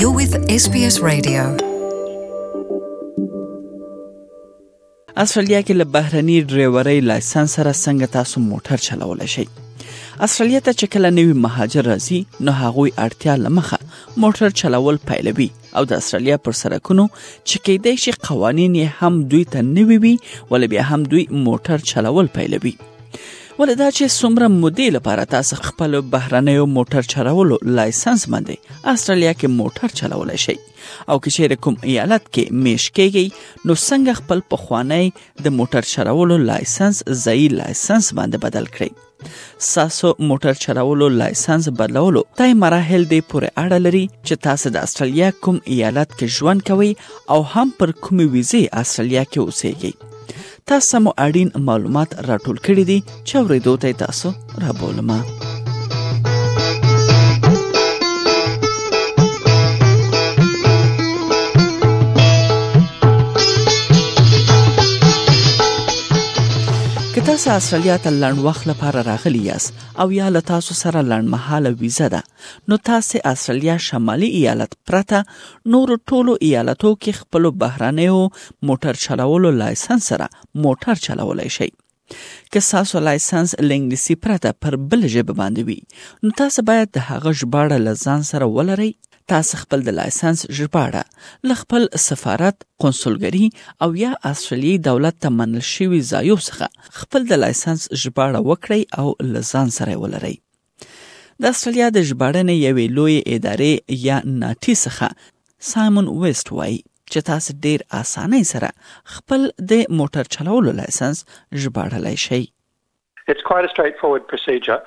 You're with SBS Radio. استرالیا کې له بهرني ډرایورۍ لایسنس سره څنګه تاسو موټر چلولی شئ استرالیا ته چې کله نوی مهاجر راځي نو هغوی اړتیا لمخه موټر چلول پیلوي او د استرالیا پر سرکونو چې کېدای شي قوانین هم دوی ته نوي وي ولې بیا هم دوی موټر چلول پیلوي ولې دا چې څومره مودې لپاره تاسو خپل بهرنیو موټر چلولو لایسنس باندې استرالیا کې موټر چلولای شئ او که چیرې کوم ایالت کې میش کېږي نو څنګه خپل پخوانی د موټر چلولو لایسنس ځای لایسنس باندې بدل کړئ ساسو موټر چلولو لایسنس بدلولو تای مراحل دی پورې اړه لري چې تاسو د استرالیا کوم ایالت کې ژوند کوئ او هم پر کومې ویزه استرالیا کې اوسېږئ تاسو مو اړین معلومات راټول کړی دي چې ورېدو ته تاسو را بولم که تاسو استرالیا ته لړن وخت لپاره راغلی یاست او یا له تاسو سره لړن مهاله ویزه ده نو تاسې استرالیا شمالي ایالت پرته نورو ټولو ایالتو کې خپلو بهرنیو موټر چلولو لایسنس سره موټر چلولای شئ. که تاسو لایسنس له انګلیسي پرته پر بل ژبه باندې وي نو تاسو باید د هغه ژباړه له ځان سره ولرئ تاسو خپل د لایسنس ژباړه له خپل سفارت قونسلګری او یا استرالیي دولت ته منل شوی ځایو څخه خپل د لایسنس ژباړه وکړئ او له ځان سره ولرئ د استرالیا د ژباړنې یوې لوی ادارې یا ناټي څخه سایمون ویست وایي چې تاسو ډیر اسانه سره خپل د موټر چلولو لایسنس ژباړلای شئ It's quite a straightforward procedure.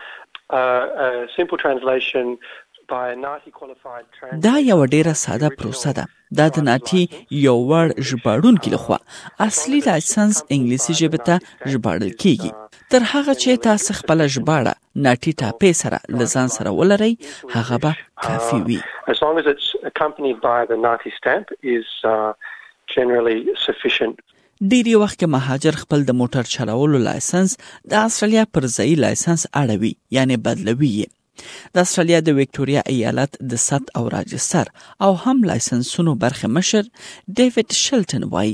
Uh, a simple translation دا یو ډیره ساده پروسه ده دا د ناټي یو وړ ژباړونکي لخوا اصلي لایسنس انګلیسي ژبه ته ژباړل کیږي تر هغه چې تاسو خپل ژباړه ناټي ټاپې سره لزان سره ولرئ هغه به کافي وي as long as it's accompanied by the nati stamp is uh, generally sufficient ډیر وخت کې مهاجر خپل د موټر چلولو لایسنس د استرالیا پر ځای لایسنس اړوي یعنی بدلوي یې د استرالیا د وکټوريا ایالت د ثبت او راجستر او هم لایسنسونو برخه مشر ډیوډ شلټن وایي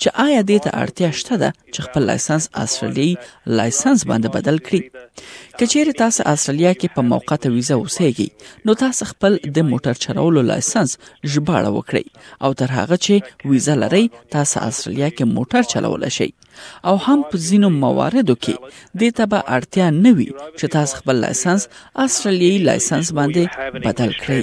چې آیا دې ته اړتیا شته ده چې خپل لایسنس استرالیي لایسنس باندې بدل کړي کچېره تاسو استرالیا کې په موقته ویزه اوسېږي نو تاسو خپل د موټر چلولو لایسنس ژباړه وکړئ او تر هغه چې ویزه لرئ تاسو استرالیا کې موټر چلول شئ او هم په ځینو مواردو کې دې ته به اړتیا نه وي چې تاسو خپل لایسنس استرالیایي لایسنس باندې بدل کړئ.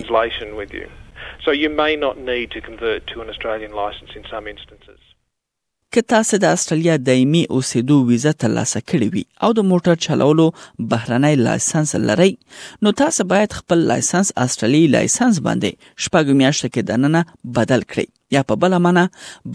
که تاسو د استرالیا دایمي اوسېدو ویزه ترلاسه کړې وي او د موټر چلولو بهرنی لایسنس لرئ نو تاسو باید خپل لایسنس استرالیایي لایسنس باندې شپږ میاشتې کې دننه بدل کړئ یا په بله معنا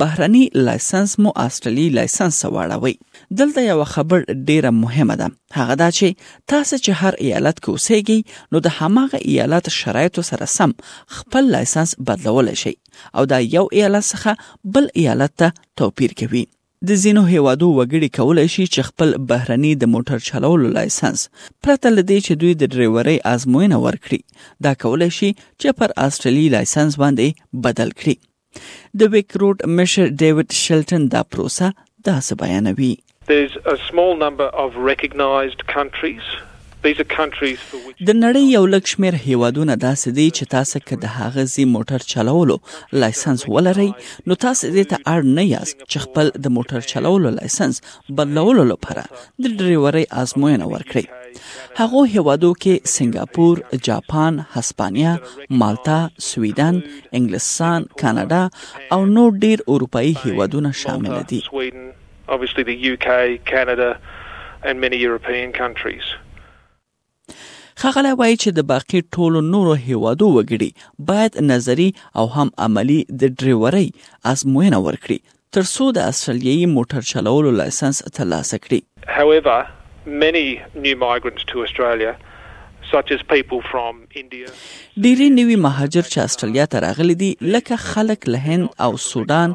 بهرنی لایسنس مو آسترالیي لایسنس ته واړوي دلته یو خبر ډیره مهمه ده هغه دا چې تاسو چې هر ایالت کې اوسېږئ نو د هماغه ایالت شرایطو سره سم خپل لایسنس بدلول شي او دا یو ایالت څخه بل ایالت ته توپیر کوي د ځینو هیوادو وګړي کولای شي چې خپل بهرني د موټر چلولو لایسنس پرته له دې چې دوی د ډریورۍ آزموینه ورکړي دا کولای شي چې پر آسټرالي لایسنس باندې بدل کړي د ویک روډ مشر ډیوډ شلټن دا پروسه داسې بیانوي There's a small number of recognized countries د نړۍ یو لږ شمېر هیوادونه داسې دي چې تاسو که د هغه زی موټر چلولو لایسنس ولرئ نو تاسو دې ته اړ نه یاست چې خپل د موټر چلولو لایسنس بدلولو لپاره د ډریورۍ آزموینه ورکړئ هغو هیوادو کې سنگاپور جاپان هسپانیا مالتا سویدن انګلستان کاناډا او نور ډیر اروپایي هیوادونه شامل دي Obviously the UK, Canada and many European countries. ښاغلی وایي چې د باقي ټولو نورو هیوادو وګړي باید نظري او هم عملي د ډریورۍ ازموینه ورکړي ترڅو د استرالیایي موټر چلولو لایسنس ترلاسه کړي. However, many new migrants to Australia ډیری نوي مهاجر چې استرالیا ته راغلي دي لکه خلک له هند او سودان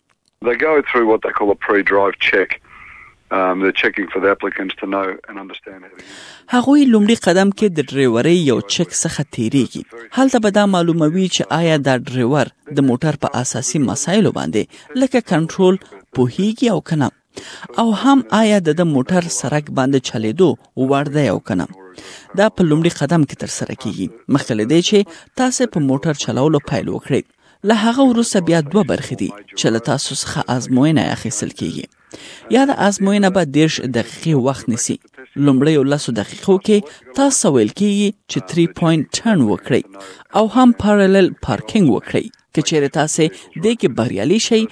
They go through what they call a pre-drive check. هغوی لومړي قدم کې د ډرایورۍ یو چک څخه تیریږي هلته به دا معلوموي چې آیا دا ډرایور د موټر په اساسي مسایلو باندې لکه کنټرول پوهیږي او کنه او هم آیا د موټر سرک باندې چلیدو وړ دی او کنه دا په لومړي قدم کې تر سره کیږي مخکې له دې چې تاسو په موټر چلولو پیل وکړئ له هغه وروسته بیا دوه برخې دي چې له تاسو څخه آزموینه اخیستل کیږي یاده آزموینه به دیرش دقیقې وخت نیسي لومړیو لسو دقیقو کې تاسو ویل کیږي چې 3 پوینټ ټرن وکړئ او هم پارلل پارکینګ وکړئ که چیرې تاسو دې کې بریالي شئ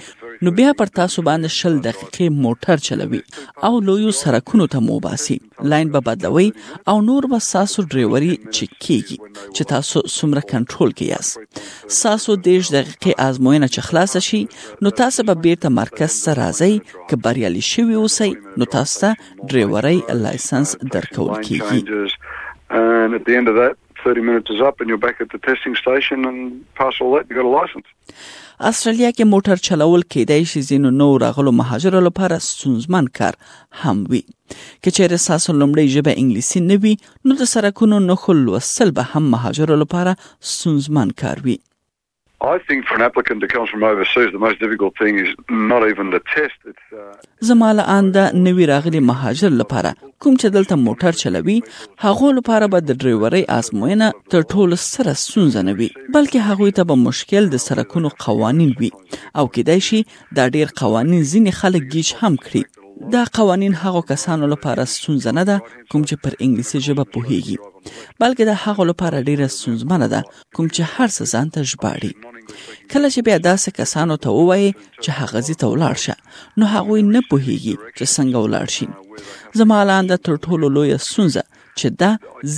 نو بیا پر تاسو باندې شل دقیقې موټر چلوي او لویو سرکونو ته مو باسي لاین به بدلوي او نور به ساسو ډرایوري چک کیږي چې تاسو څومره کنټرول کې یاست ساسو دیش دقیقې آزموینه چې خلاص شي نو تاسو به بیرته مرکز ته راځي که بریالي شوي اوسئ نو تاسو ته ډرایوري لایسنس درکول کیږي And at the end of that, 30 minutes is up and you're back at the testing station and pass all that, you got a license. استرالیا کې موټر چلول کېدای شي ځینو نو راغلو مهاجرو لپاره ستونزمن کار هم وي که چیرې تاسو لومړی ژبه انګلیسي نه وي نو د سرکونو نښو لوستل به هم مهاجرو لپاره ستونزمن کار وي زما له انده نوي راغلي مهاجر لپاره کوم چې دلته موټر چلوي هغو لپاره به د ډرایورۍ آزموینه تر ټولو ستره ستونزه نه وي بلکې هغوی ته به مشکل د سرکونو قوانین وي او کېدای شي دا ډیر قوانین ځینې خلک گیج هم کړي دا قوانین هغو کسانو لپاره ستونزه نه ده کوم چې پر انګلیسي ژبه پوهیږي بلکې د هغو لپاره ډیره ستونزمنه ده کوم چې هر څه ځان ته ژباړي کله چې بیا داسې کسانو ته ووایي چې هغه ځي ته ولاړ شه نو هغوی نه پوهیږي چې څنګه ولاړ شي زما لاندې تر ټولو لوی سونزه چې دا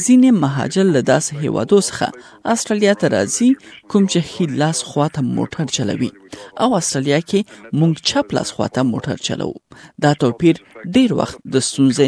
ځینې مهاجر له داسې هیوادو څخه استرالیا ته راځي کوم چې خې لاس خواته موټر چلوي او استرالیا کې مونږ چپ لاس خواته موټر چلو دا توپیر ډیر وخت د ستونزې